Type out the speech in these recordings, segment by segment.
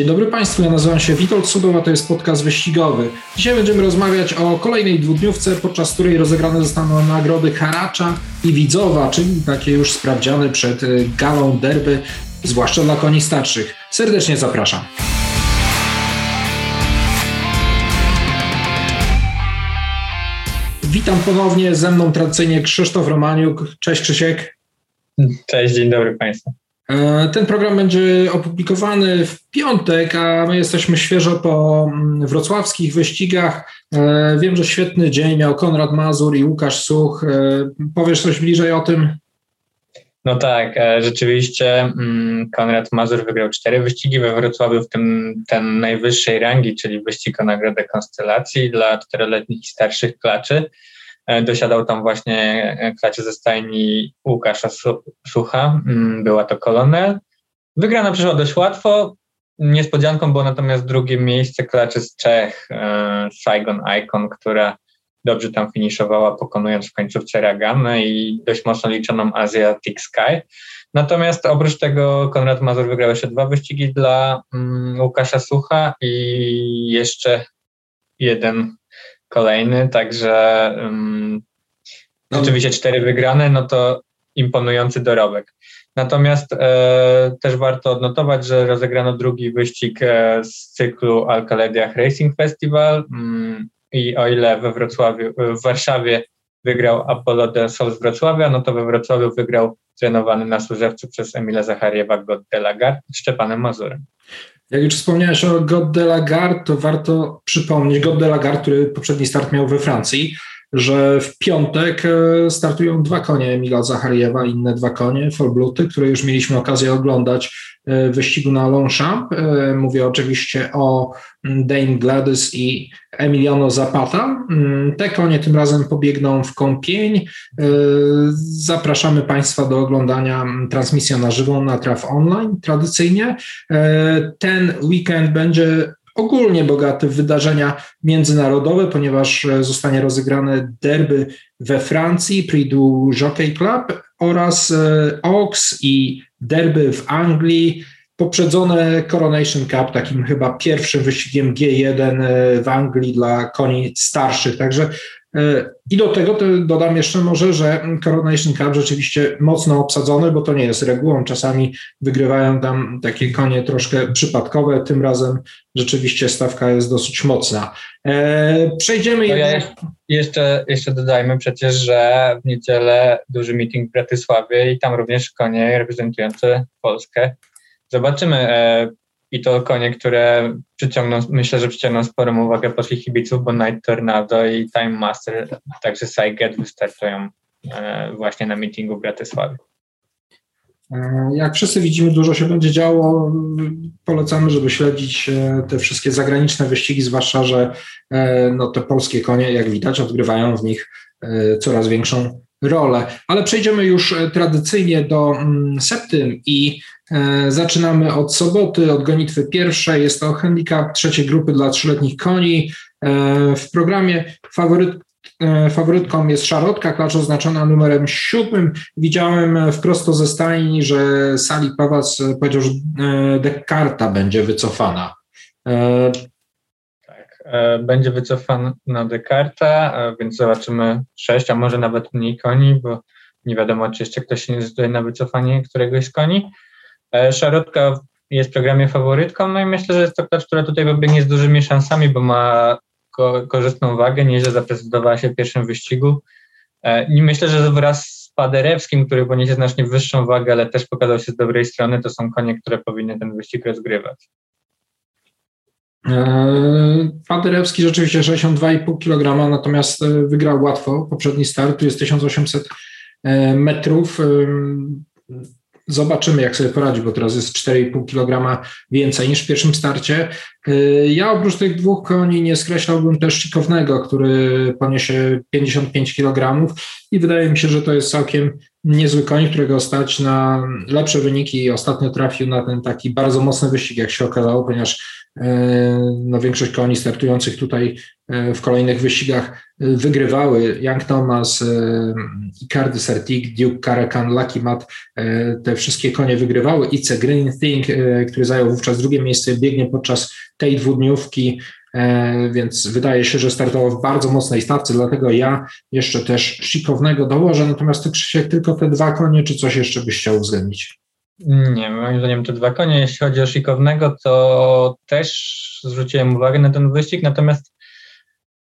Dzień dobry Państwu, ja nazywam się Witold Sudowa, to jest podcast wyścigowy. Dzisiaj będziemy rozmawiać o kolejnej dwudniówce, podczas której rozegrane zostaną nagrody Haracza i Widzowa, czyli takie już sprawdziane przed y, galą derby, zwłaszcza dla koni starszych. Serdecznie zapraszam. Witam ponownie, ze mną tradycyjnie Krzysztof Romaniuk. Cześć Krzysiek. Cześć, dzień dobry Państwu. E, ten program będzie opublikowany w piątek, a my jesteśmy świeżo po mm, wrocławskich wyścigach. E, wiem, że świetny dzień miał Konrad Mazur i Łukasz Such. E, powiesz coś bliżej o tym? No tak, rzeczywiście mm, Konrad Mazur wygrał cztery wyścigi we Wrocławiu, w tym ten najwyższej rangi, czyli wyścig o Nagrodę Konstelacji dla czteroletnich i starszych klaczy. E, dosiadał tam właśnie e, klacie ze stajni Łukasza Sucha, mm, była to kolonel. Wygrana przyszła dość łatwo, niespodzianką było natomiast drugie miejsce klaczy z Czech, e, Saigon Icon, która dobrze tam finiszowała, pokonując w końcówce Ragamę i dość mocno liczoną Asiatic Sky. Natomiast oprócz tego Konrad Mazur wygrał jeszcze dwa wyścigi dla um, Łukasza Sucha i jeszcze jeden kolejny, także um, rzeczywiście cztery wygrane, no to imponujący dorobek. Natomiast e, też warto odnotować, że rozegrano drugi wyścig e, z cyklu Alkalediach Racing Festival mm, i o ile we Wrocławiu, w Warszawie wygrał Apollo de Sol z Wrocławia, no to we Wrocławiu wygrał trenowany na Służewcu przez Emila Zachariewa God de Lagarde z Szczepanem Mazurem. Jak już wspomniałeś o God de la Garde, to warto przypomnieć God de la Garde, który poprzedni start miał we Francji, że w piątek e, startują dwa konie Emila Zachariewa, inne dwa konie, Folbluty, które już mieliśmy okazję oglądać e, wyścigu na Longchamp. E, mówię oczywiście o mm, Dane Gladys i Emiliano Zapata. Mm, te konie tym razem pobiegną w kąpień. Zapraszamy Państwa do oglądania mm, transmisji na żywo na Traf Online tradycyjnie. Ten weekend będzie ogólnie bogaty w wydarzenia międzynarodowe, ponieważ e, zostanie rozegrane derby we Francji, Prix du Jockey Club oraz e, Oaks i derby w Anglii, poprzedzone Coronation Cup, takim chyba pierwszym wyścigiem G1 e, w Anglii dla koni starszych. Także i do tego dodam jeszcze może, że Coronation Cup rzeczywiście mocno obsadzony, bo to nie jest regułą. Czasami wygrywają tam takie konie troszkę przypadkowe. Tym razem rzeczywiście stawka jest dosyć mocna. E, przejdziemy no ja jeszcze, jeszcze dodajmy przecież, że w niedzielę duży meeting w Bratysławie i tam również konie reprezentujące Polskę. Zobaczymy, e, i to konie, które przyciągną, myślę, że przyciągną sporą uwagę polskich kibiców, bo Night Tornado i Time Master, także Saiget wystartują e, właśnie na meetingu w Bratysławie. E, jak wszyscy widzimy, dużo się będzie działo. Polecamy, żeby śledzić e, te wszystkie zagraniczne wyścigi, zwłaszcza, że no, te polskie konie, jak widać, odgrywają w nich coraz większą rolę. Ale przejdziemy już tradycyjnie do mm, septym i E, zaczynamy od soboty, od gonitwy pierwszej. Jest to handicap trzeciej grupy dla trzyletnich koni. E, w programie faworyt, e, faworytką jest szarotka, klacz oznaczona numerem siódmym. Widziałem wprost ze stajni, że Sali Pawac powiedział, że Dekarta będzie wycofana. Tak, będzie wycofana Dekarta, więc zobaczymy sześć, a może nawet mniej koni, bo nie wiadomo, czy jeszcze ktoś nie zdecyduje na wycofanie któregoś z koni. E, Szarotka jest w programie faworytką, no i myślę, że jest to klacz, która tutaj wybiegnie z dużymi szansami, bo ma ko korzystną wagę, nieźle zaprezentowała się w pierwszym wyścigu. E, I myślę, że wraz z Paderewskim, który poniesie znacznie wyższą wagę, ale też pokazał się z dobrej strony, to są konie, które powinny ten wyścig rozgrywać. E, Paderewski rzeczywiście 62,5 kg, natomiast wygrał łatwo. Poprzedni start tu jest 1800 metrów. Zobaczymy, jak sobie poradzi, bo teraz jest 4,5 kg więcej niż w pierwszym starcie. Ja oprócz tych dwóch koni nie skreślałbym też Szykownego, który poniesie 55 kg i wydaje mi się, że to jest całkiem niezły koń, którego stać na lepsze wyniki. Ostatnio trafił na ten taki bardzo mocny wyścig, jak się okazało, ponieważ no, większość koni startujących tutaj w kolejnych wyścigach wygrywały. Young Thomas, Icardi Sertig, Duke Caracan, Lucky Matt, te wszystkie konie wygrywały. Ice Green Thing, który zajął wówczas drugie miejsce, biegnie podczas tej dwudniówki E, więc wydaje się, że startował w bardzo mocnej stawce, dlatego ja jeszcze też szykownego dołożę. Natomiast ty, Krzysiek, tylko te dwa konie, czy coś jeszcze byś chciał uwzględnić? Nie, moim zdaniem te dwa konie. Jeśli chodzi o szykownego, to też zwróciłem uwagę na ten wyścig, natomiast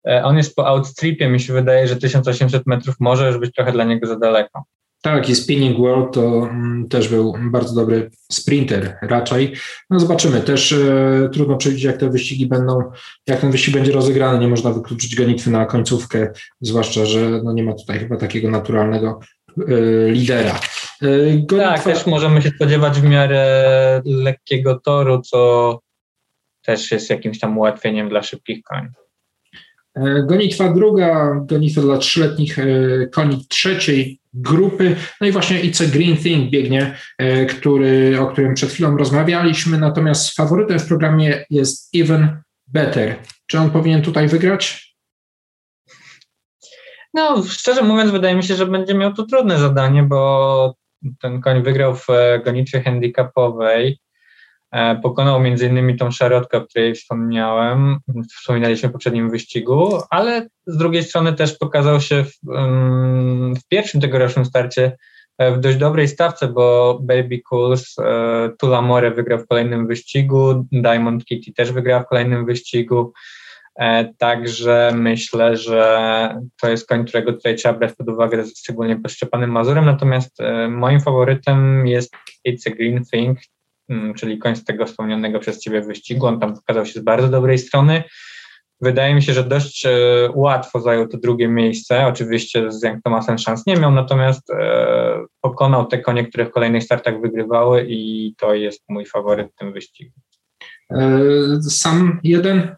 e, on jest po outstripie. Mi się wydaje, że 1800 metrów może już być trochę dla niego za daleko. Tak, i Spinning World to mm, też był bardzo dobry sprinter raczej. No zobaczymy, też e, trudno przewidzieć jak te wyścigi będą, jak ten wyścig będzie rozegrany, nie można wykluczyć gonitwy na końcówkę, zwłaszcza, że no nie ma tutaj chyba takiego naturalnego e, lidera. E, gonitwa... Tak, też możemy się spodziewać w miarę lekkiego toru, co też jest jakimś tam ułatwieniem dla szybkich koni. E, gonitwa druga, gonitwa dla trzyletnich e, koni trzeciej grupy. No i właśnie It's a Green Thing biegnie, który, o którym przed chwilą rozmawialiśmy, natomiast faworytem w programie jest Even Better. Czy on powinien tutaj wygrać? No, szczerze mówiąc, wydaje mi się, że będzie miał tu trudne zadanie, bo ten koń wygrał w gonitwie handicapowej. E, pokonał innymi tą szarotkę, o której wspomniałem, wspominaliśmy w poprzednim wyścigu, ale z drugiej strony też pokazał się w, w pierwszym tegorocznym starcie e, w dość dobrej stawce, bo Baby Cools, e, Tula More wygrał w kolejnym wyścigu, Diamond Kitty też wygrał w kolejnym wyścigu, Także myślę, że to jest koń, którego tutaj trzeba brać pod uwagę, szczególnie pod Szczepanem Mazurem. Natomiast moim faworytem jest It's a Green Thing, Mm, czyli koń z tego wspomnianego przez Ciebie wyścigu. On tam pokazał się z bardzo dobrej strony. Wydaje mi się, że dość e, łatwo zajął to drugie miejsce. Oczywiście z Young Thomasem szans nie miał, natomiast e, pokonał te konie, które w kolejnych startach wygrywały i to jest mój faworyt w tym wyścigu. E, sam jeden?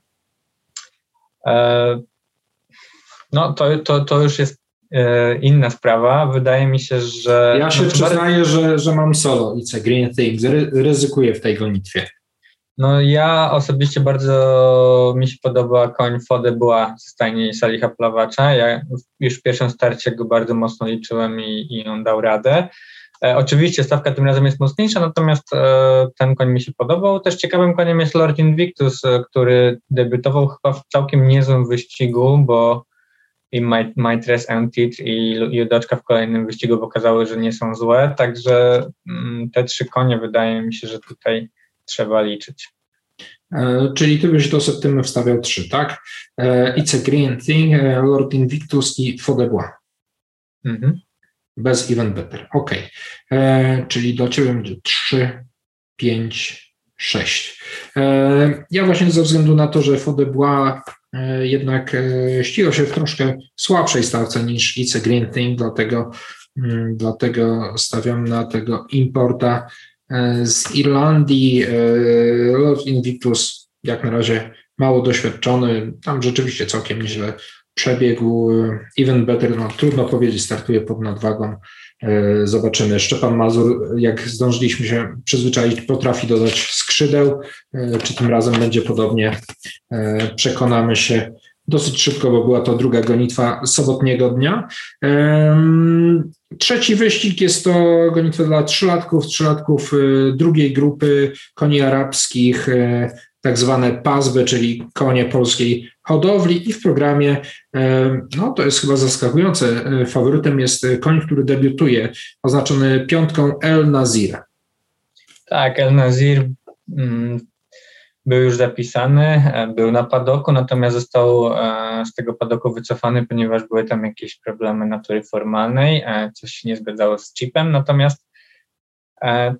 No to, to, to już jest E, inna sprawa. Wydaje mi się, że. Ja się no, przyznaję, bardzo... że, że mam solo i Green Things. Ry ryzykuję w tej gonitwie. No ja osobiście bardzo mi się podoba koń Fode była z stajni Salicha Plawacza. Ja już w pierwszym starcie go bardzo mocno liczyłem i, i on dał radę. E, oczywiście stawka tym razem jest mocniejsza, natomiast e, ten koń mi się podobał. Też ciekawym koniem jest Lord Invictus, e, który debiutował chyba w całkiem niezłym wyścigu, bo i Maitres Antit i Judoczka w kolejnym wyścigu pokazały, że nie są złe, także mm, te trzy konie wydaje mi się, że tutaj trzeba liczyć. Czyli ty byś do Septymy wstawiał trzy, tak? It's a Green Thing, Lord Invictus i Fodebois. Mhm. Bez Even Better. Ok. Czyli do ciebie będzie 3, 5, 6. Ja właśnie ze względu na to, że Fodebois E, jednak e, ścigał się w troszkę słabszej stawce niż IC Green Thing, dlatego, mm, dlatego stawiam na tego importa e, z Irlandii. Lord Invictus jak na razie mało doświadczony, tam rzeczywiście całkiem nieźle przebiegł. Even better, no trudno powiedzieć, startuje pod nadwagą. Zobaczymy. Szczepan Mazur, jak zdążyliśmy się przyzwyczaić, potrafi dodać skrzydeł. E, czy tym razem będzie podobnie? E, przekonamy się dosyć szybko, bo była to druga gonitwa sobotniego dnia. Trzeci wyścig jest to gonitwa dla trzylatków, trzylatków e, drugiej grupy koni arabskich, tak zwane PASBY, czyli konie polskiej hodowli i w programie, no to jest chyba zaskakujące, faworytem jest koń, który debiutuje, oznaczony piątką El Nazir. Tak, El Nazir mm, był już zapisany, e, był na padoku, natomiast został e, z tego padoku wycofany, ponieważ były tam jakieś problemy natury formalnej, e, coś się nie zgadzało z chipem, natomiast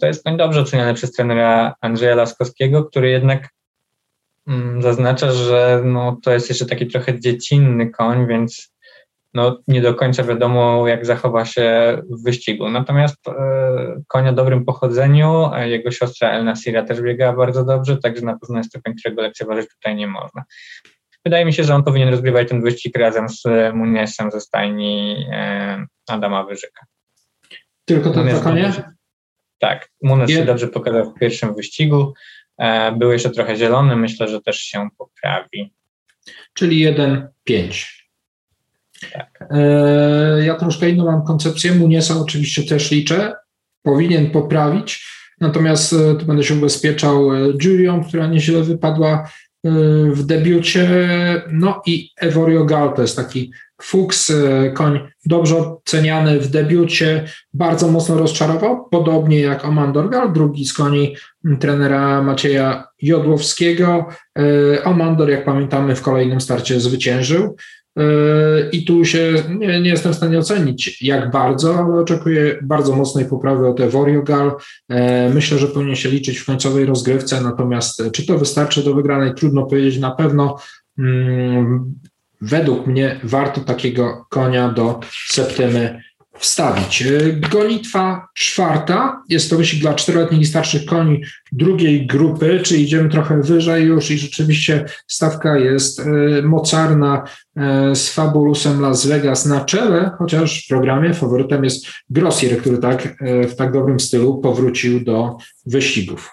to jest koń dobrze oceniany przez trenera Andrzeja Laskowskiego, który jednak zaznacza, że no, to jest jeszcze taki trochę dziecinny koń, więc no, nie do końca wiadomo, jak zachowa się w wyścigu. Natomiast e, koń o dobrym pochodzeniu, jego siostra El Nasira też biegała bardzo dobrze, także na pewno jest to koń, którego lekceważyć tutaj nie można. Wydaje mi się, że on powinien rozgrywać ten wyścig razem z Muniesem ze stajni e, Adama Wyżyka. Tylko dwa konie? Tak, Munes się dobrze pokazał w pierwszym wyścigu. Był jeszcze trochę zielony, myślę, że też się poprawi. Czyli 1-5. Tak. E, ja troszkę inną mam koncepcję. Muniesa oczywiście też liczę. Powinien poprawić. Natomiast e, tu będę się ubezpieczał e, Julią, która nieźle wypadła w debiucie. No i Evorio Gal to jest taki Fuchs, koń dobrze oceniany w debiucie, bardzo mocno rozczarował, podobnie jak Omandor Gal, drugi z koni trenera Macieja Jodłowskiego. Omandor, jak pamiętamy, w kolejnym starcie zwyciężył. I tu się nie, nie, jestem w stanie ocenić, jak bardzo, ale oczekuję bardzo mocnej poprawy od Evoriogal. E, myślę, że powinien się liczyć w końcowej rozgrywce, natomiast czy to wystarczy do wygranej, trudno powiedzieć na pewno. Według mnie warto takiego konia do Septymy wstawić. E, gonitwa czwarta, jest to wyścig dla czteroletnich i starszych koni drugiej grupy, czyli idziemy trochę wyżej już i rzeczywiście stawka jest e, mocarna e, z Fabulusem Las Vegas na czele, chociaż w programie faworytem jest Grossier, który tak w tak dobrym stylu powrócił do wyścigów.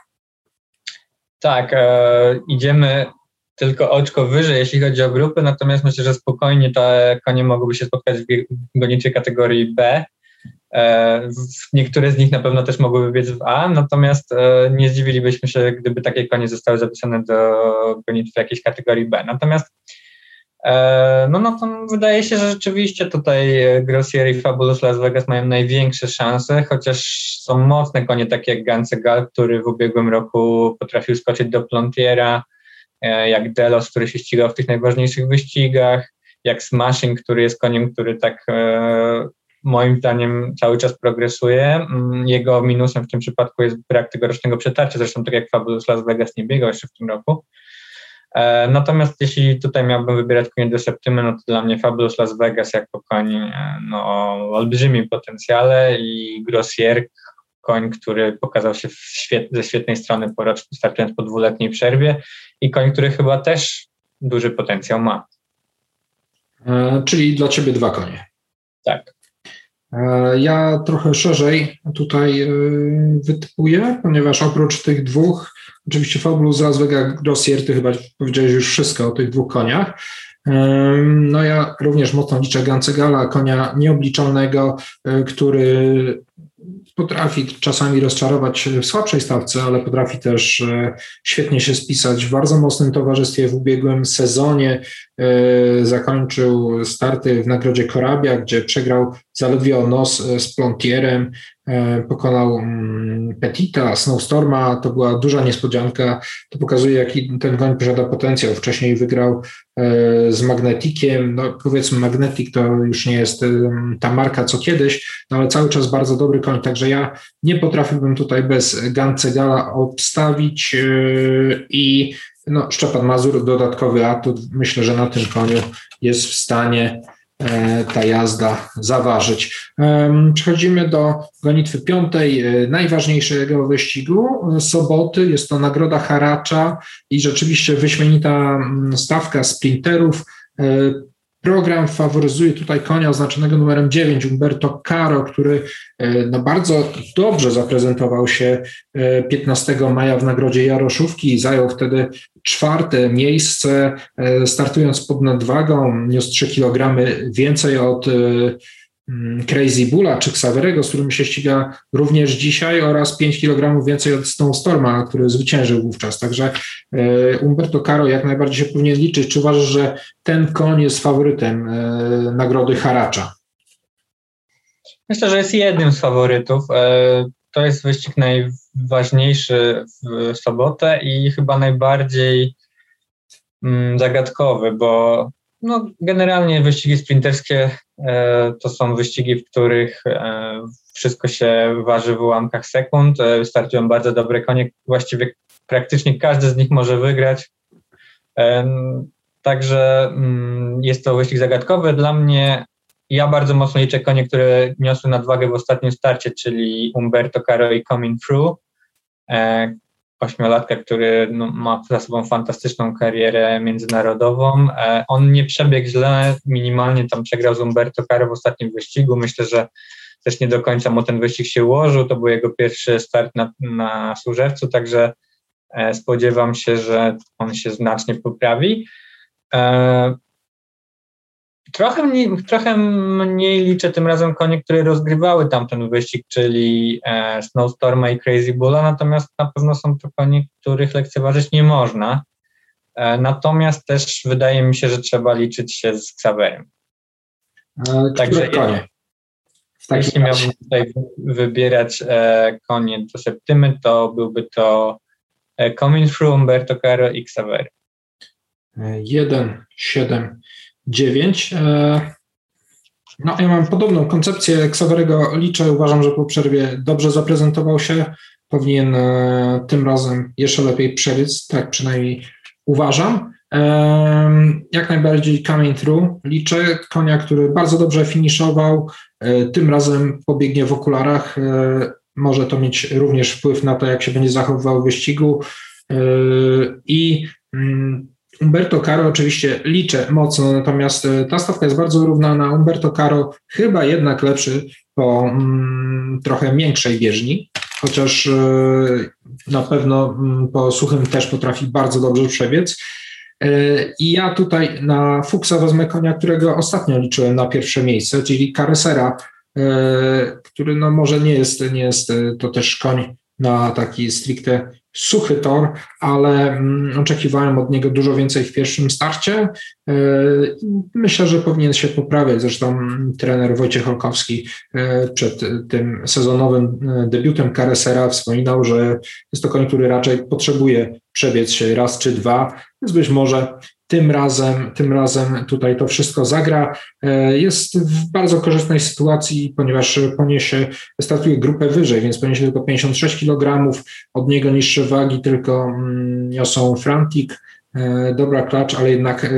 Tak, e, idziemy tylko oczko wyżej, jeśli chodzi o grupy, natomiast myślę, że spokojnie te konie mogłyby się spotkać w gonitwie kategorii B. E, niektóre z nich na pewno też mogłyby biec w A, natomiast e, nie zdziwilibyśmy się, gdyby takie konie zostały zapisane do gonitwy jakiejś kategorii B. Natomiast e, no, no to wydaje się, że rzeczywiście tutaj Grossier i Fabulous Las Vegas mają największe szanse, chociaż są mocne konie takie jak Gansegal, który w ubiegłym roku potrafił skoczyć do Plontiera, jak Delos, który się ścigał w tych najważniejszych wyścigach, jak Smashing, który jest koniem, który tak e, moim zdaniem cały czas progresuje. Mm, jego minusem w tym przypadku jest brak tegorocznego przetarcia, zresztą tak jak Fabulous Las Vegas nie biegał jeszcze w tym roku. E, natomiast jeśli tutaj miałbym wybierać konie do Septymy, no to dla mnie Fabulous Las Vegas jako koń no, o olbrzymim potencjale i Grossier, koń, który pokazał się świet, ze świetnej strony po startując po dwuletniej przerwie i koń, który chyba też duży potencjał ma. E, czyli dla ciebie dwa konie. Tak. E, ja trochę szerzej tutaj e, wytypuję, ponieważ oprócz tych dwóch, oczywiście Fabulous Las Vegas Grossier, ty chyba powiedziałeś już wszystko o tych dwóch koniach. No ja również mocno liczę Gancegala, konia nieobliczalnego, który potrafi czasami rozczarować w słabszej stawce, ale potrafi też e, świetnie się spisać w bardzo mocnym towarzystwie w ubiegłym sezonie. E, zakończył starty w nagrodzie Korabia, gdzie przegrał zaledwie o nos e, z Plontierem. E, pokonał mm, Petita, Snowstorma, to była duża niespodzianka, to pokazuje jaki ten koń posiada potencjał. Wcześniej wygrał e, z Magnetikiem, no powiedzmy Magnetic to już nie jest ta marka co kiedyś, no ale cały czas bardzo dobry koń, także ja nie potrafiłbym tutaj bez Gancegala obstawić e, i no, Szczepan Mazur dodatkowy atut, myślę, że na tym koniu jest w stanie ta jazda zaważyć. Przechodzimy do gonitwy piątej, e, najważniejszego wyścigu e, soboty. Jest to nagroda Haracza i rzeczywiście wyśmienita mm, stawka sprinterów. Program faworyzuje tutaj konia oznaczonego numerem 9, Umberto Caro, który e, no, bardzo dobrze zaprezentował się 15 e, maja w nagrodzie Jaroszówki i zajął wtedy czwarte miejsce, e, startując pod nadwagą, niósł 3 kg więcej od Crazy Bulla czy Xaverego, z którym się ściga również dzisiaj oraz 5 kg więcej od Snowstorma, który zwyciężył wówczas. Także e, Umberto Caro jak najbardziej się powinien liczyć. Czy uważasz, że ten koń jest faworytem e, nagrody Haracza? Myślę, że jest jednym z faworytów. E, to jest wyścig najważniejszy w sobotę i chyba najbardziej mm, zagadkowy, bo no, generalnie wyścigi sprinterskie to są wyścigi, w których e, wszystko się waży w ułamkach sekund. E, startują bardzo dobre konie, właściwie praktycznie każdy z nich może wygrać. Także mm, jest to wyścig zagadkowy. Dla mnie ja bardzo mocno liczę konie, które niosły nadwagę w ostatnim starcie, czyli Umberto Caro i Coming Through ośmiolatka, który no, ma za sobą fantastyczną karierę międzynarodową. E, on nie przebiegł źle, minimalnie tam przegrał z Umberto Caro w ostatnim wyścigu. Myślę, że też nie do końca mu ten wyścig się ułożył. To był jego pierwszy start na, na Służewcu, także Spodziewam się, że on się znacznie poprawi. Trochę mniej, trochę mniej liczę tym razem konie, które rozgrywały tamten wyścig, czyli e, Snowstorma i Crazy Bulla, natomiast na pewno są to konie, których lekceważyć nie można. E, natomiast też wydaje mi się, że trzeba liczyć się z Xaverem. Także konie? Jeśli miałbym tutaj wybierać e, konie do Septymy, to byłby to Coming Through, Umberto Caro i Xaver. 1, 7, 9. No, ja mam podobną koncepcję Xaverego. Liczę, uważam, że po przerwie dobrze zaprezentował się. Powinien e, tym razem jeszcze lepiej przebiec, tak przynajmniej uważam. Jak najbardziej coming through. Liczę konia, który bardzo dobrze finiszował. E, tym razem pobiegnie w okularach. E, może to mieć również wpływ na to, jak się będzie zachowywał w wyścigu. I mm, Umberto Caro oczywiście liczę mocno, natomiast e, ta stawka jest bardzo równa na Umberto Caro, chyba jednak lepszy po mm, trochę większej bieżni, chociaż e, na pewno mm, po suchym też potrafi bardzo dobrze przebiec. E, I ja tutaj na Fuchsa wezmę konia, którego ostatnio liczyłem na pierwsze miejsce, czyli Caresera, który no może nie jest, nie jest to też koń na taki stricte suchy tor, ale mm, oczekiwałem od niego dużo więcej w pierwszym starcie. E, myślę, że powinien się poprawiać. Zresztą trener Wojciech Olkowski e, przed tym sezonowym e, debiutem Karesera wspominał, że jest to koń, który raczej potrzebuje przebiec się raz czy dwa, więc być może tym razem, tym razem tutaj to wszystko zagra. E, jest w bardzo korzystnej sytuacji, ponieważ poniesie, startuje grupę wyżej, więc poniesie tylko 56 kg, od niego niższe wagi tylko mm, niosą Frantik, e, dobra klacz, ale jednak e,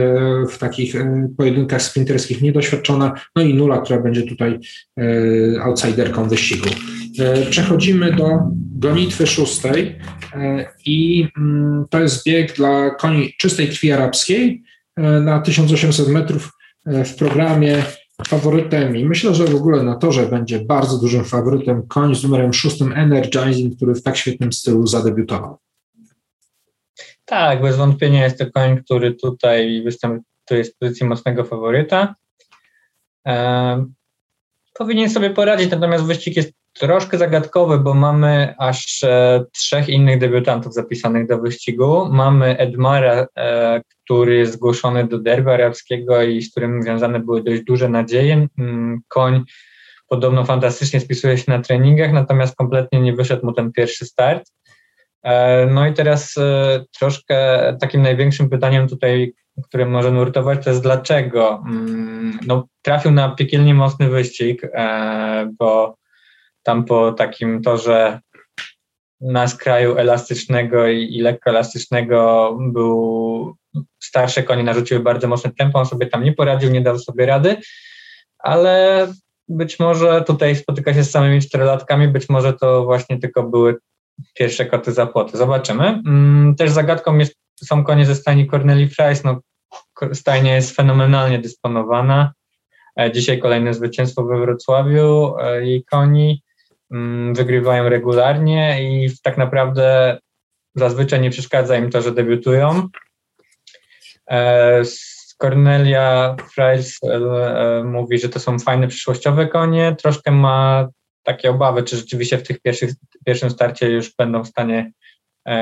w takich pojedynkach sprinterskich niedoświadczona, no i Nula, która będzie tutaj outsiderką wyścigu. Przechodzimy do gonitwy szóstej e, i mm, to jest bieg dla koni czystej krwi arabskiej e, na 1800 metrów e, w programie faworytem i myślę, że w ogóle na torze będzie bardzo dużym faworytem koń z numerem szóstym Energizing, który w tak świetnym stylu zadebiutował. Tak, bez wątpienia jest to koń, który tutaj występuje z pozycji mocnego faworyta. powinien sobie poradzić, natomiast wyścig jest troszkę zagadkowy, bo mamy aż e, trzech innych debiutantów zapisanych do wyścigu. Mamy Edmara, e, który jest zgłoszony do derby arabskiego i z którym związane były dość duże nadzieje. Mm, koń podobno fantastycznie spisuje się na treningach, natomiast kompletnie nie wyszedł mu ten pierwszy start. E, no i teraz troszkę takim największym pytaniem tutaj, które może nurtować, to jest dlaczego? Mm, no, trafił na piekielnie mocny wyścig, bo tam po takim torze na skraju elastycznego i, i lekko elastycznego był starsze konie narzuciły bardzo mocne tempo, on sobie tam nie poradził, nie dał sobie rady, ale być może tutaj spotyka się z samymi czterolatkami, być może to właśnie tylko były pierwsze koty za płoty. Zobaczymy. Mm, też zagadką jest, są konie ze stajni Corneli Price. No, stajnia jest fenomenalnie dysponowana. E, dzisiaj kolejne zwycięstwo we Wrocławiu e, jej koni. Mm, wygrywają regularnie i tak naprawdę zazwyczaj nie przeszkadza im to, że debiutują. E, Cornelia Freis e, e, mówi, że to są fajne przyszłościowe konie. Troszkę ma takie obawy, czy rzeczywiście w tych pierwszych, pierwszym starcie już będą w stanie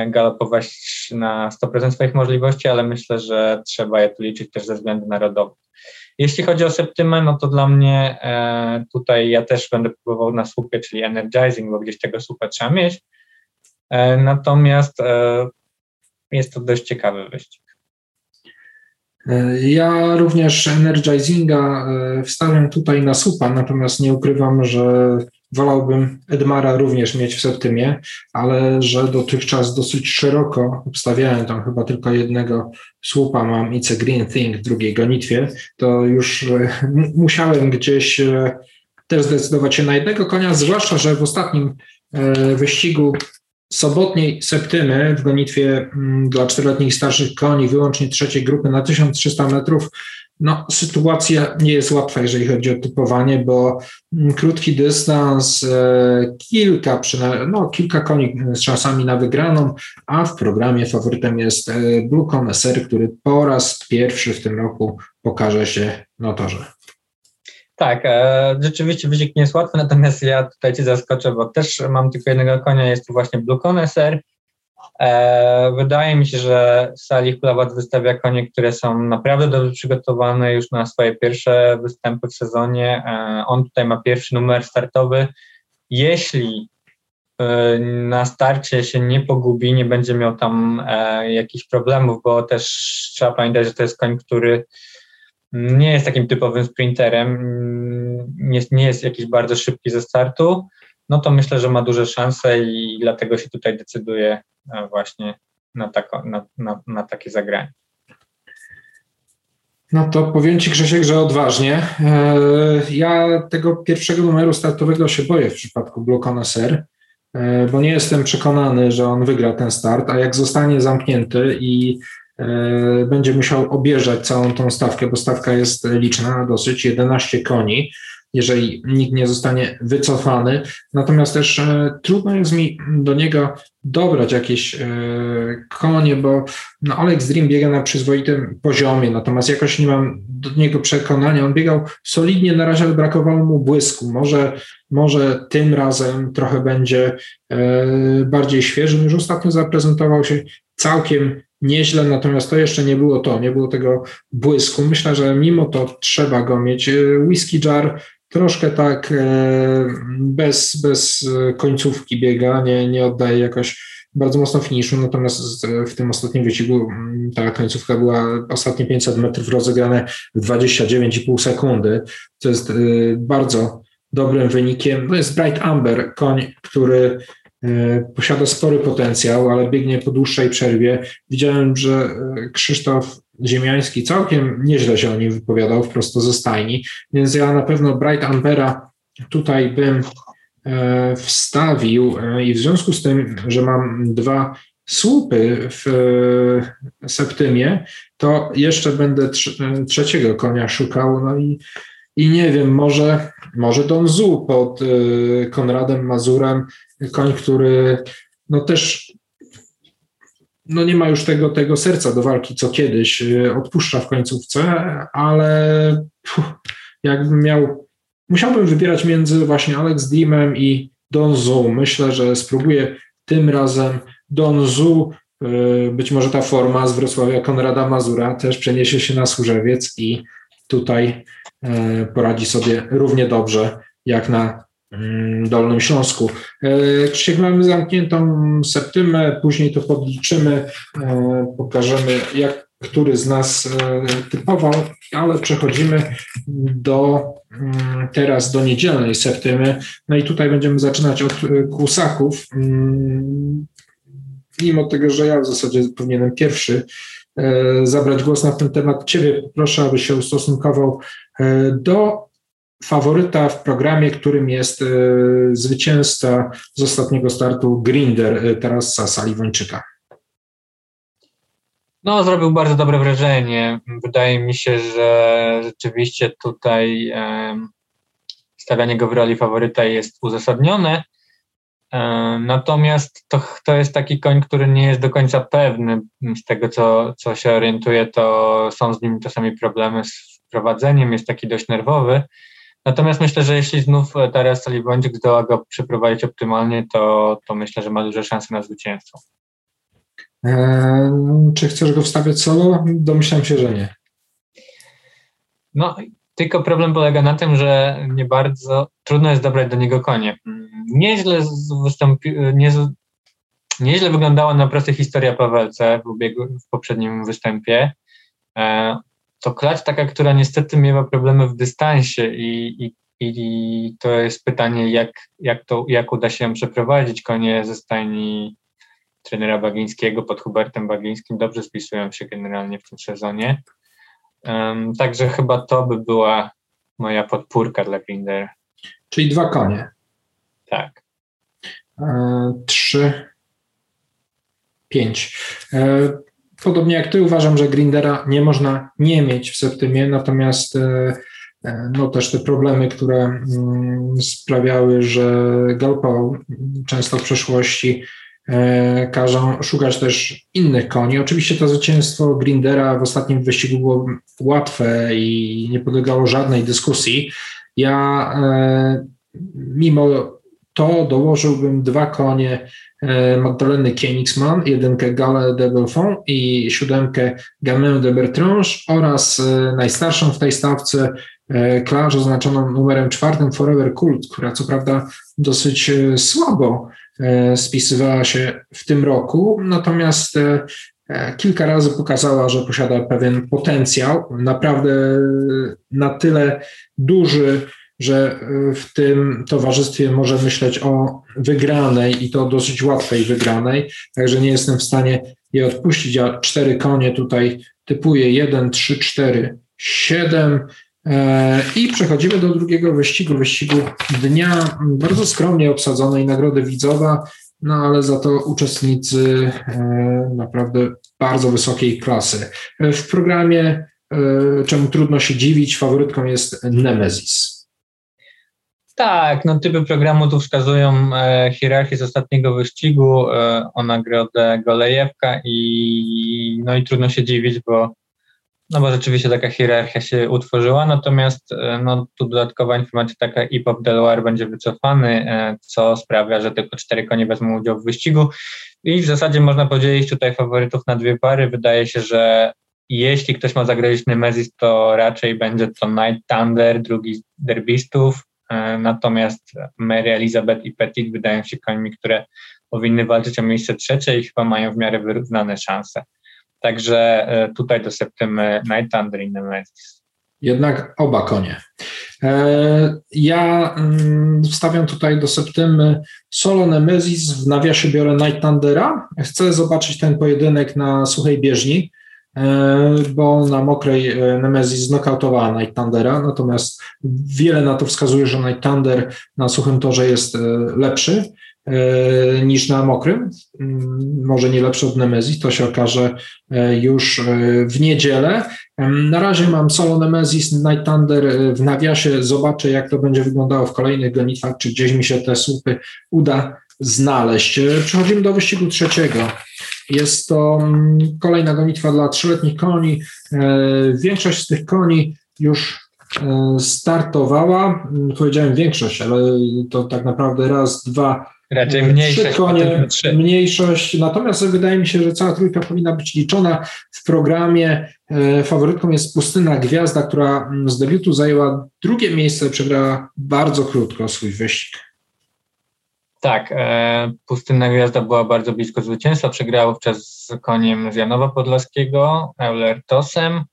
galopować na 100% swoich możliwości, ale myślę, że trzeba je tu liczyć też ze względu narodowych. Jeśli chodzi o septymę, no to dla mnie e, tutaj ja też będę próbował na słupie, czyli energizing, bo gdzieś tego słupa trzeba mieć. E, natomiast e, jest to dość ciekawy wyścig. E, ja również energizinga e, wstawiam tutaj na supa, natomiast nie ukrywam, że wolałbym Edmara również mieć w septymie, ale że dotychczas dosyć szeroko obstawiałem tam chyba tylko jednego słupa, mam It's a Green Thing w drugiej gonitwie, to już e, musiałem gdzieś e, też zdecydować się na jednego konia, zwłaszcza, że w ostatnim e, wyścigu sobotniej septymy w gonitwie mm, dla czteroletnich starszych koni, wyłącznie trzeciej grupy na 1300 metrów, no, sytuacja nie jest łatwa, jeżeli chodzi o typowanie, bo mm, krótki dystans, e, kilka, no, kilka koni z szansami na wygraną, a w programie faworytem jest e, Blue Connoisseur, który po raz pierwszy w tym roku pokaże się na torze. Tak, e, rzeczywiście wyścig nie jest łatwy, natomiast ja tutaj Cię zaskoczę, bo też mam tylko jednego konia, jest to właśnie Blue Connoisseur. E, wydaje mi się, że Salih Plawat wystawia konie, które są naprawdę dobrze przygotowane już na swoje pierwsze występy w sezonie. E, on tutaj ma pierwszy numer startowy. Jeśli e, na starcie się nie pogubi, nie będzie miał tam jakichś problemów, bo też trzeba pamiętać, że to jest koń, który nie jest takim typowym sprinterem, nie, nie jest jakiś bardzo szybki ze startu, no to myślę, że ma duże szanse i dlatego się tutaj decyduje właśnie na, tako, na, na, na takie zagranie. No to powiem Ci Grzesiek, że odważnie. E, ja tego pierwszego numeru startowego się boję w przypadku Blokona Ser, e, bo nie jestem przekonany, że on wygra ten start, a jak zostanie zamknięty i będzie musiał objeżdżać całą tą stawkę, bo stawka jest liczna, dosyć 11 koni, jeżeli nikt nie zostanie wycofany. Natomiast też e, trudno jest mi do niego dobrać jakieś e, konie, bo no, Alex Dream biega na przyzwoitym poziomie, natomiast jakoś nie mam do niego przekonania. On biegał solidnie na razie, brakowało mu błysku. Może, może tym razem trochę będzie e, bardziej świeży. Już ostatnio zaprezentował się całkiem nieźle, natomiast to jeszcze nie było to, nie było tego błysku. Myślę, że mimo to trzeba go mieć. Whisky Jar troszkę tak e, bez, bez końcówki biega, nie, nie oddaje jakoś bardzo mocno finiszu, natomiast w tym ostatnim wyścigu mm, ta końcówka była ostatnie 500 metrów rozegrane w 29,5 sekundy, co jest e, bardzo dobrym wynikiem. To jest Bright Amber, koń, który e, posiada spory potencjał, ale biegnie po dłuższej przerwie. Widziałem, że Krzysztof Ziemiański całkiem nieźle się o nim wypowiadał wprost ze stajni, więc ja na pewno Bright Ambera tutaj bym e, wstawił e, i w związku z tym, że mam dwa słupy w e, Septymie, to jeszcze będę trzeciego konia szukał, no i, i nie wiem, może, może Don Zu pod Konradem Mazurem, koń, który no też no nie ma już tego, tego serca do walki, co kiedyś, y, odpuszcza w końcówce, ale puh, jakbym miał, musiałbym wybierać między właśnie Alex Dreamem i Don Zu. Myślę, że spróbuję tym razem Don Zu, y, być może ta forma z Wrocławia Konrada Mazura też przeniesie się na Służewiec i tutaj y, poradzi sobie równie dobrze jak na Dolnym Śląsku. E, Krzysiek, mamy zamkniętą septymę, później to podliczymy, e, pokażemy, jak który z nas e, typował, ale przechodzimy do mm, teraz do niedzielnej septymy. No i tutaj będziemy zaczynać od kłusaków. Mm, mimo tego, że ja w zasadzie powinienem pierwszy zabrać głos na ten temat, Ciebie proszę, abyś się ustosunkował do faworyta w programie, którym jest e, zwycięzca z ostatniego startu Grinder e, Tarasa Saliwończyka. No, zrobił bardzo dobre wrażenie. Wydaje mi się, że rzeczywiście tutaj stawianie go w roli faworyta jest uzasadnione. E, natomiast to, to jest taki koń, który nie jest do końca pewny. Z tego, co, co się orientuje, to są z nim czasami problemy z wprowadzeniem, jest taki dość nerwowy. Natomiast myślę, że jeśli znów Darius Salibądzik zdoła go przeprowadzić optymalnie, to, to myślę, że ma duże szanse na zwycięstwo. Eee, czy chcesz go wstawiać solo? Domyślam się, że nie. No, tylko problem polega na tym, że nie bardzo trudno jest dobrać do niego konie. Nieźle, wystąpi, nie, nieźle wyglądała na prostej historia Pawelce w, ubiegu, w poprzednim występie. Eee, to klacz taka, która niestety miewa problemy w dystansie i, i, i to jest pytanie, jak, jak, to, jak uda się przeprowadzić. Konie ze stajni trenera Bagińskiego pod Hubertem Bagińskim dobrze spisują się generalnie w tym sezonie. Um, także chyba to by była moja podpórka dla Grinder. Czyli dwa konie. Tak. E, trzy, pięć. E, podobnie jak ty uważam, że Grindera nie można nie mieć w Septymie, natomiast no też te problemy, które mm, sprawiały, że galopował często w przeszłości, każą szukać też innych koni. Oczywiście to zwycięstwo Grindera w ostatnim wyścigu było łatwe i nie podlegało żadnej dyskusji. Ja mimo to dołożyłbym dwa konie e, Magdaleny Koenigsmann, jedynkę Gale de Belfond i siódemkę Gamin de Bertrange oraz e, najstarszą w tej stawce e, Clarze oznaczoną numerem czwartym Forever Cult, która co prawda dosyć słabo spisywała się w tym roku, natomiast kilka razy pokazała, że posiada pewien potencjał, naprawdę na tyle duży, że y, w tym towarzystwie może myśleć o wygranej i to dosyć łatwej wygranej, także nie jestem w stanie je odpuścić, a cztery konie tutaj typuję 1, 3, 4, 7 i przechodzimy do drugiego wyścigu, wyścigu dnia, bardzo skromnie obsadzonej nagrody widzowa, no ale za to uczestnicy e, naprawdę bardzo wysokiej klasy. W programie, e, czemu trudno się dziwić, faworytką jest Nemesis. Tak, no typy programu tu wskazują e, hierarchię z ostatniego wyścigu e, o nagrodę Golejewka i no i trudno się dziwić, bo no bo rzeczywiście taka hierarchia się utworzyła, natomiast e, no tu dodatkowa informacja taka IPOP Delaware będzie wycofany, e, co sprawia, że tylko cztery konie wezmą udział w wyścigu i w zasadzie można podzielić tutaj faworytów na dwie pary. Wydaje się, że jeśli ktoś ma zagrozić Nemesis, to raczej będzie to Night Thunder, drugi derbistów, E, natomiast Mary Elizabeth i Petit wydają się końmi, które powinny walczyć o miejsce trzecie i chyba mają w miarę wyrównane szanse. Także e, tutaj do Septymy Night Thunder i Nemesis. Jednak oba konie. E, ja mm, wstawiam tutaj do Septymy solo Nemesis, w nawiasie biorę Night Thundera. Chcę zobaczyć ten pojedynek na suchej bieżni. E, bo na mokrej e, Nemesis znokautowała Night Thundera, natomiast wiele na to wskazuje, że Night Thunder na suchym torze jest e, lepszy niż na mokrym. Mm, może nie lepszy od Nemesis, to się okaże już w niedzielę. Na razie mam solo Nemesis, Night Thunder w nawiasie. Zobaczę, jak to będzie wyglądało w kolejnych gonitwach, czy gdzieś mi się te słupy uda znaleźć. Przechodzimy do wyścigu trzeciego. Jest to mm, kolejna gonitwa dla trzyletnich koni. E, większość z tych koni już e, startowała. Mm, powiedziałem większość, ale to tak naprawdę raz, dwa, Raczej mniejszość. Trzy konie, mniejszość. Natomiast wydaje mi się, że cała trójka powinna być liczona w programie. E, faworytką jest Pustyna Gwiazda, która mm, z debiutu zajęła drugie miejsce, przegrała bardzo krótko swój wyścig. Tak, e, Pustynna Gwiazda była bardzo blisko zwycięstwa, przegrała wówczas z koniem z Janowa Podlaskiego, Eulertosem.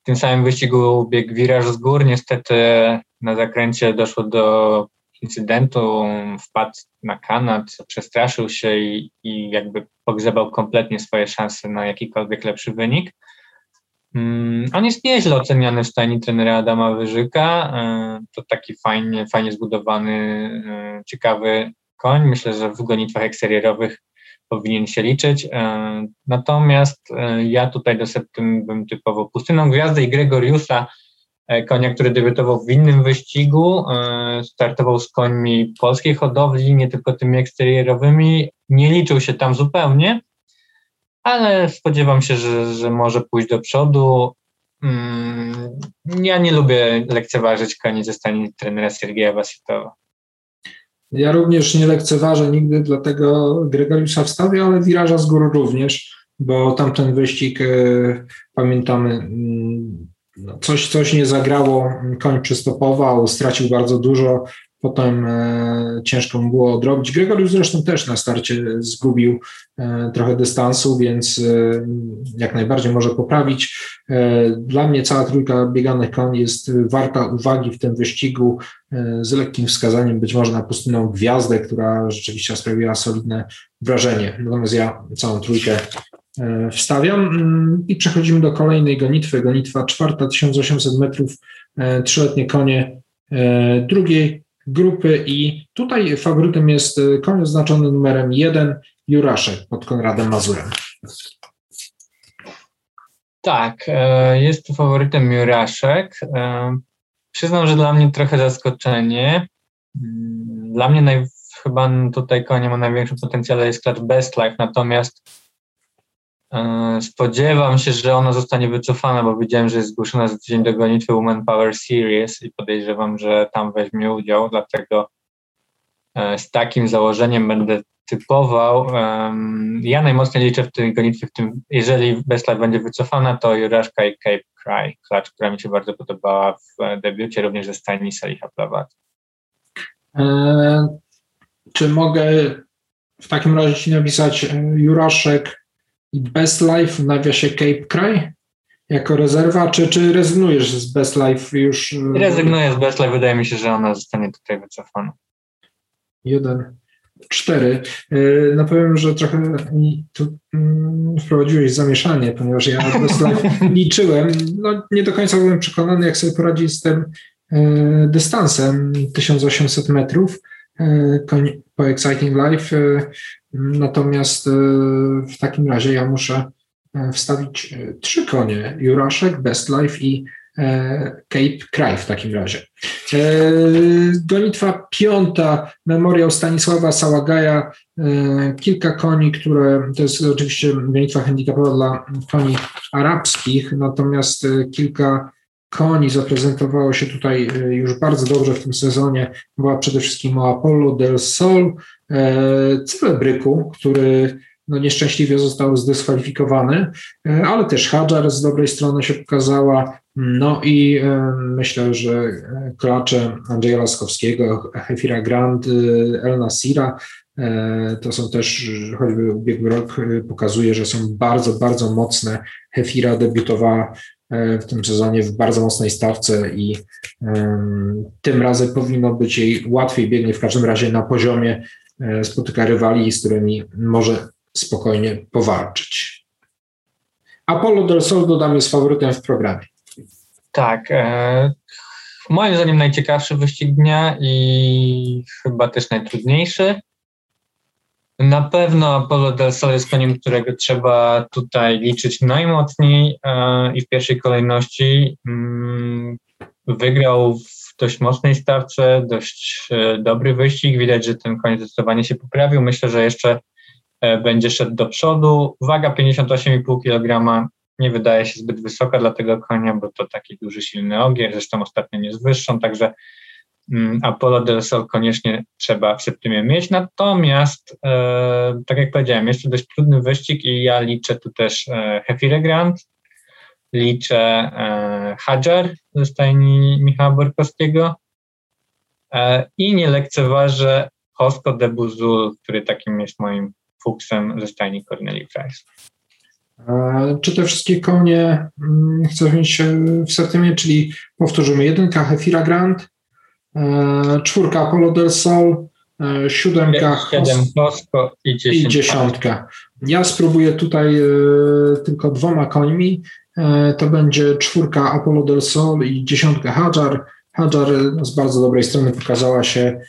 W tym samym wyścigu biegł wiraż z gór, niestety na zakręcie doszło do incydentu, wpadł na kanat, przestraszył się i, i jakby pogrzebał kompletnie swoje szanse na jakikolwiek lepszy wynik. Um, on jest nieźle oceniany w stajni trenera Adama Wyżyka. E, to taki fajnie, fajnie zbudowany, e, ciekawy koń. Myślę, że w gonitwach eksterierowych powinien się liczyć. E, natomiast e, ja tutaj do Septym bym typowo Pustyną Gwiazdę i Gregoriusa, e, konia, który debiutował w innym wyścigu, startował z końmi polskiej hodowli, nie tylko tymi eksterierowymi, nie liczył się tam zupełnie, ale spodziewam się, że, że może pójść do przodu. Mm, ja nie lubię lekceważyć koni ze stanie trenera Sergeja Wasitowa. Ja również nie lekceważę nigdy, dlatego Gregoriusza wstawię, ale wiraża z góry również, bo tamten wyścig, e, pamiętamy, mm, no, coś, coś nie zagrało, koń przystopował, stracił bardzo dużo, Potem e, ciężko mu było odrobić. Gregoriusz zresztą też na starcie zgubił e, trochę dystansu, więc e, jak najbardziej może poprawić. Dla mnie cała trójka bieganych koni jest warta uwagi w tym wyścigu z lekkim wskazaniem być może na pustynną gwiazdę, która rzeczywiście sprawiła solidne wrażenie. Natomiast ja całą trójkę wstawiam mm, i przechodzimy do kolejnej gonitwy. Gonitwa czwarta, 1800 metrów, trzyletnie konie drugiej grupy i tutaj faworytem jest e, koń oznaczony numerem 1 Juraszek pod Konradem Mazurem. Tak, e, jest tu faworytem Juraszek. E, przyznam, że dla mnie trochę zaskoczenie. Mm, dla mnie naj, chyba tutaj konie ma największy potencjał jest klacz Best Life, natomiast spodziewam się, że ona zostanie wycofana, bo widziałem, że jest zgłoszona za tydzień do gonitwy Women Power Series i podejrzewam, że tam weźmie udział, dlatego z takim założeniem będę typował. Ja najmocniej liczę w tej gonitwie, w tym, jeżeli Best Life będzie wycofana, to Juraszka i Cape Cry, klacz, która mi się bardzo podobała w e, debiucie, również ze stajni Saliha Plawat. E, czy mogę w takim razie ci napisać e, Juraszek Best Life w nawiasie Cape Cry? Jako rezerwa, czy, czy rezygnujesz z Best Life już? Rezygnuję z Best Life, wydaje mi się, że ona zostanie tutaj wycofana. Jeden cztery. E, no powiem, że trochę mi tu mm, wprowadziłeś zamieszanie, ponieważ ja liczyłem, no nie do końca byłem przekonany, jak sobie poradzić z tym e, dystansem 1800 metrów e, po Exciting Life. Natomiast w takim razie ja muszę wstawić trzy konie, Juraszek, Best Life i E, Cape Cry w takim razie. E, gonitwa piąta, memoriał Stanisława Sałagaja, e, kilka koni, które, to jest oczywiście gonitwa handicapowa dla koni arabskich, natomiast kilka koni zaprezentowało się tutaj już bardzo dobrze w tym sezonie. Była przede wszystkim o Apollo del Sol, Celebryku, który no nieszczęśliwie został zdyskwalifikowany, ale też Hadżar z dobrej strony się pokazała, no i e, myślę, że klacze Andrzeja Laskowskiego, Hefira Grand, e, El Nasira e, to są też, choćby ubiegły rok pokazuje, że są bardzo, bardzo mocne. Hefira debiutowała w tym sezonie w bardzo mocnej stawce i tym razem powinno być jej łatwiej biegnie w każdym razie na poziomie spotyka rywali, z którymi może spokojnie powalczyć. Apollo del Sol dodam jest faworytem w programie. Tak. E, moim zdaniem najciekawszy wyścig dnia i chyba też najtrudniejszy. Na pewno Apollo del Sol jest koniem, którego trzeba tutaj liczyć najmocniej e, i w pierwszej kolejności mm, wygrał w dość mocnej stawce, dość e, dobry wyścig. Widać, że ten koń zdecydowanie się poprawił. Myślę, że jeszcze e, będzie szedł do przodu. Waga 58,5 kg nie wydaje się zbyt wysoka dla tego konia, bo to taki duży, silny ogier, zresztą ostatnio nie z wyższą, także Apollo del Sol koniecznie trzeba w septymie mieć. Natomiast, e, tak jak powiedziałem, jest to dość trudny wyścig i ja liczę tu też e, Grand, liczę e, Hadżar ze stajni Michała Borkowskiego e, i nie lekceważę Hosko de Buzul, który takim jest moim fuksem ze stajni Corneli Price. Czy te wszystkie konie mm, chcę mieć w Septemie, czyli powtórzymy jedynka Hefira Grand, czwórka Apollo del Sol, e, siódemka Hosko i, i dziesiątka. Ja spróbuję tutaj e, tylko dwoma końmi. To będzie czwórka Apollo del Sol i dziesiątka Hadżar. Hadżar z bardzo dobrej strony pokazała się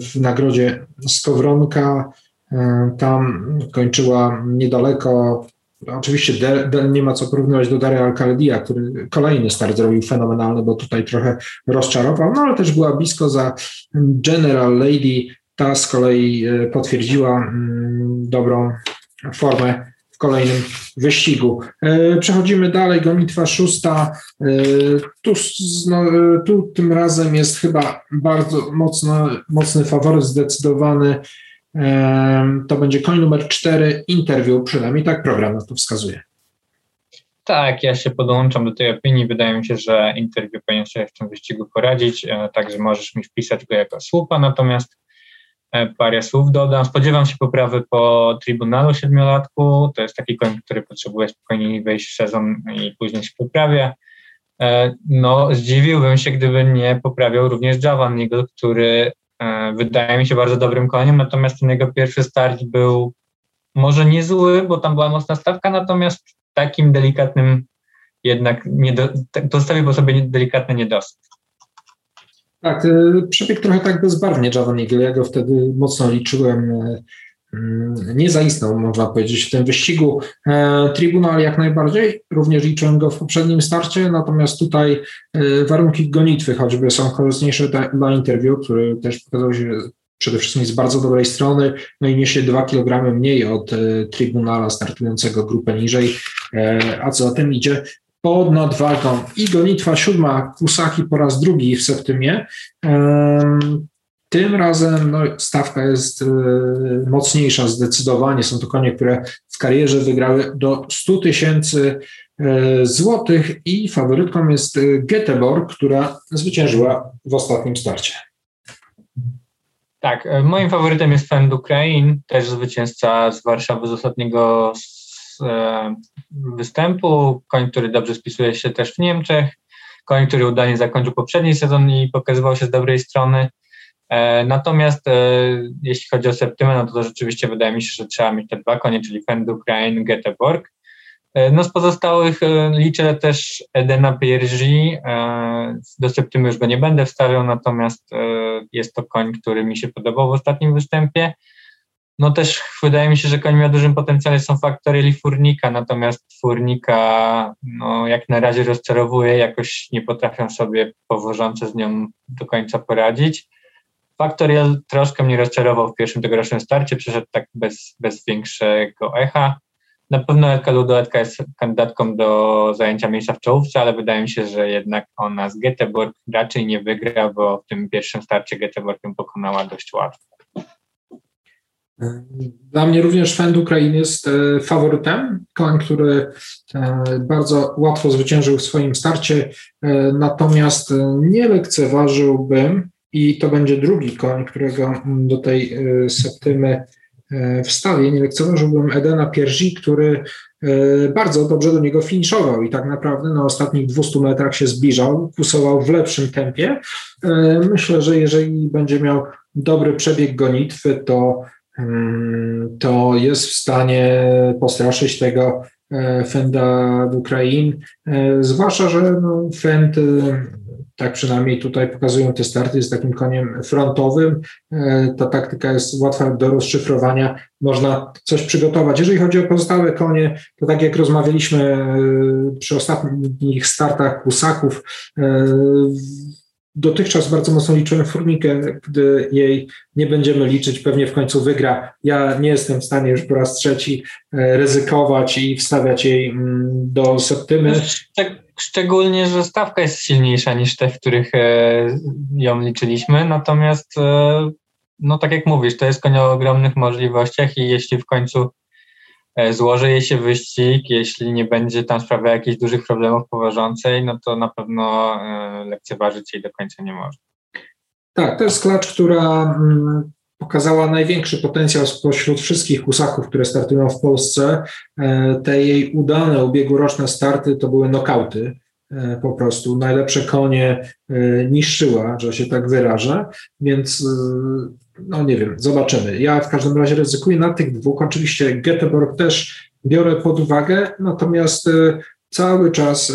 w nagrodzie Skowronka E, tam kończyła niedaleko. Oczywiście de, de, nie ma co porównywać do Daria Alcaldia, który kolejny start zrobił fenomenalny, bo tutaj trochę rozczarował, no ale też była blisko za General Lady. Ta z kolei e, potwierdziła mm, dobrą formę w kolejnym wyścigu. E, przechodzimy dalej, gonitwa szósta. Tu, no, tu tym razem jest chyba bardzo mocno, mocny faworyt zdecydowany to będzie koń numer 4, interview, przynajmniej tak program na to wskazuje. Tak, ja się podłączam do tej opinii. Wydaje mi się, że interview powinien sobie w tym wyścigu poradzić, e, także możesz mi wpisać go jako słupa, natomiast e, parę słów dodam. Spodziewam się poprawy po Tribunalu Siedmiolatku. To jest taki koń, który potrzebuje spokojnie wejść w sezon i później się poprawia. E, no, zdziwiłbym się, gdyby nie poprawiał również Javan Eagle, który wydaje mi się bardzo dobrym koniem, natomiast ten jego pierwszy start był może nie zły, bo tam była mocna stawka, natomiast takim delikatnym jednak nie do, dostawił po sobie delikatny niedosyt. Tak, e, przebieg trochę tak bezbarwnie Javan Eagle, ja go wtedy mocno liczyłem, e, nie zaistniał, można powiedzieć, w tym wyścigu. E, Tribunal jak najbardziej, również liczyłem go w poprzednim starcie, natomiast tutaj warunki gonitwy choćby są korzystniejsze dla interwiu, który też pokazał się przede wszystkim z bardzo dobrej strony, no i niesie 2 kg mniej od Tribunala startującego grupę niżej, a co za tym idzie, pod nadwagą i gonitwa siódma Kusaki po raz drugi w Septymie. Tym razem no, stawka jest e, mocniejsza zdecydowanie. Są to konie, które w karierze wygrały do 100 tysięcy e, złotych i faworytką jest e, Göteborg, która zwyciężyła w ostatnim starcie. Tak, moim faworytem jest Fend Ukraine, też zwycięzca z Warszawy z ostatniego E, występu, koń, który dobrze spisuje się też w Niemczech, koń, który udanie zakończył poprzedni sezon i pokazywał się z dobrej strony. E, natomiast e, jeśli chodzi o Septymę, no to, to rzeczywiście wydaje mi się, że trzeba mieć te dwa konie, czyli Fend Ukraine, Göteborg. No z pozostałych liczę też Edena Piergi. Do Septymy już go nie będę wstawiał, natomiast jest to koń, który mi się podobał w ostatnim występie. No też wydaje mi się, że końmi o dużym potencjale są Factorial Furnika, natomiast Furnika no, jak na razie rozczarowuje, jakoś nie potrafią sobie powożące z nią do końca poradzić. Factorial troszkę mnie rozczarował w pierwszym tegorocznym starcie, przeszedł tak bez, bez większego echa. Na pewno Elka Ludoetka jest kandydatką do zajęcia miejsca w czołówce, ale wydaje mi się, że jednak ona z Göteborg raczej nie wygra, bo w tym pierwszym starcie Göteborg ją pokonała dość łatwo. Dla mnie również Fend Ukrainy jest e, faworytem, koń, który e, bardzo łatwo zwyciężył w swoim starcie, e, natomiast nie lekceważyłbym i to będzie drugi koń, którego do tej septymy wstawię, nie lekceważyłbym Edena Pierzi, który bardzo dobrze do niego finiszował i tak naprawdę na ostatnich 200 metrach się zbliżał, kusował w lepszym tempie. Myślę, że jeżeli będzie miał dobry przebieg gonitwy, to to jest w stanie postraszyć tego Fenda w Ukrainie, zwłaszcza, że no, Fend, tak przynajmniej tutaj pokazują te starty, jest takim koniem frontowym. E, ta taktyka jest łatwa do rozszyfrowania, można coś przygotować. Jeżeli chodzi o pozostałe konie, to tak jak rozmawialiśmy przy ostatnich startach Kusaków, dotychczas bardzo mocno liczyłem Formikę, gdy jej nie będziemy liczyć, pewnie w końcu wygra. Ja nie jestem w stanie już po raz trzeci e, ryzykować i wstawiać jej mm, do septymy. Szczególnie, że stawka jest silniejsza niż te, w których e, ją liczyliśmy, natomiast e, no tak jak mówisz, to jest koń o ogromnych możliwościach i jeśli w końcu E, złoży jej się wyścig, jeśli nie będzie tam sprawiał jakichś dużych problemów poważącej, no to na pewno lekceważyć jej do końca nie może. Tak, to jest klacz, która mm, pokazała największy potencjał spośród wszystkich husaków, które startują w Polsce. E, te jej udane ubiegłoroczne starty to były nokauty po prostu. Najlepsze konie niszczyła, że się tak wyrażę, więc no nie wiem, zobaczymy. Ja w każdym razie ryzykuję na tych dwóch. Oczywiście Göteborg też biorę pod uwagę, natomiast e, cały czas e,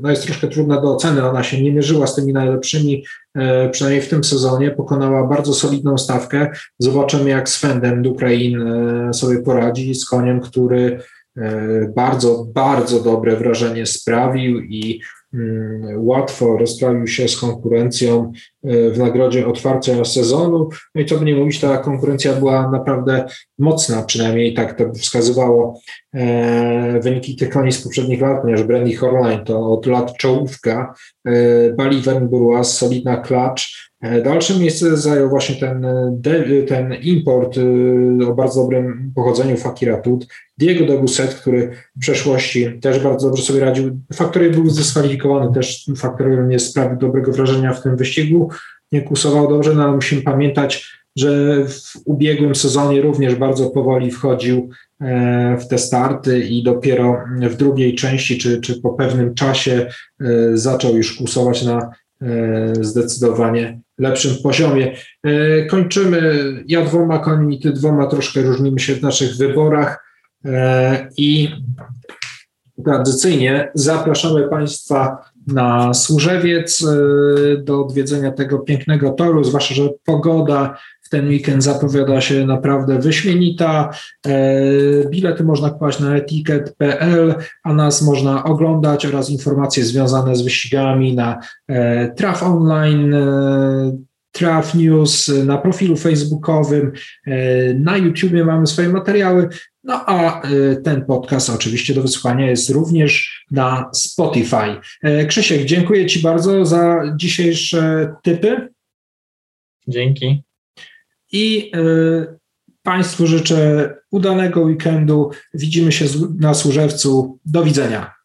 no jest troszkę trudna do oceny. Ona się nie mierzyła z tymi najlepszymi, e, przynajmniej w tym sezonie. Pokonała bardzo solidną stawkę. Zobaczymy, jak Svendem Ukrain sobie poradzi z koniem, który bardzo, bardzo dobre wrażenie sprawił i Mm, łatwo rozprawił się z konkurencją e, w nagrodzie otwarcia sezonu. No i co by nie mówić, ta konkurencja była naprawdę mocna, przynajmniej tak to wskazywało e, wyniki tych koni z poprzednich lat, ponieważ Brandy Horline to od lat czołówka, e, Bali Wernburła, solidna klacz, Dalsze miejsce zajął właśnie ten, ten import o bardzo dobrym pochodzeniu Fakira Tut, Diego de który w przeszłości też bardzo dobrze sobie radził. Faktory był zdyskwalifikowany, też Faktory nie sprawił dobrego wrażenia w tym wyścigu, nie kusował dobrze, no ale musimy pamiętać, że w ubiegłym sezonie również bardzo powoli wchodził e, w te starty i dopiero w drugiej części, czy, czy po pewnym czasie e, zaczął już kusować na e, zdecydowanie lepszym poziomie. Kończymy, ja dwoma końmi, ty dwoma troszkę różnimy się w naszych wyborach. E, I tradycyjnie zapraszamy Państwa na Służewiec e, do odwiedzenia tego pięknego toru, zwłaszcza, że pogoda ten weekend zapowiada się naprawdę wyśmienita. Bilety można kupować na etiket.pl, a nas można oglądać oraz informacje związane z wyścigami na Traf Online, Traf News, na profilu facebookowym, na YouTubie mamy swoje materiały, no a ten podcast oczywiście do wysłuchania jest również na Spotify. Krzysiek, dziękuję Ci bardzo za dzisiejsze typy. Dzięki. I Państwu życzę udanego weekendu. Widzimy się na Służewcu. Do widzenia.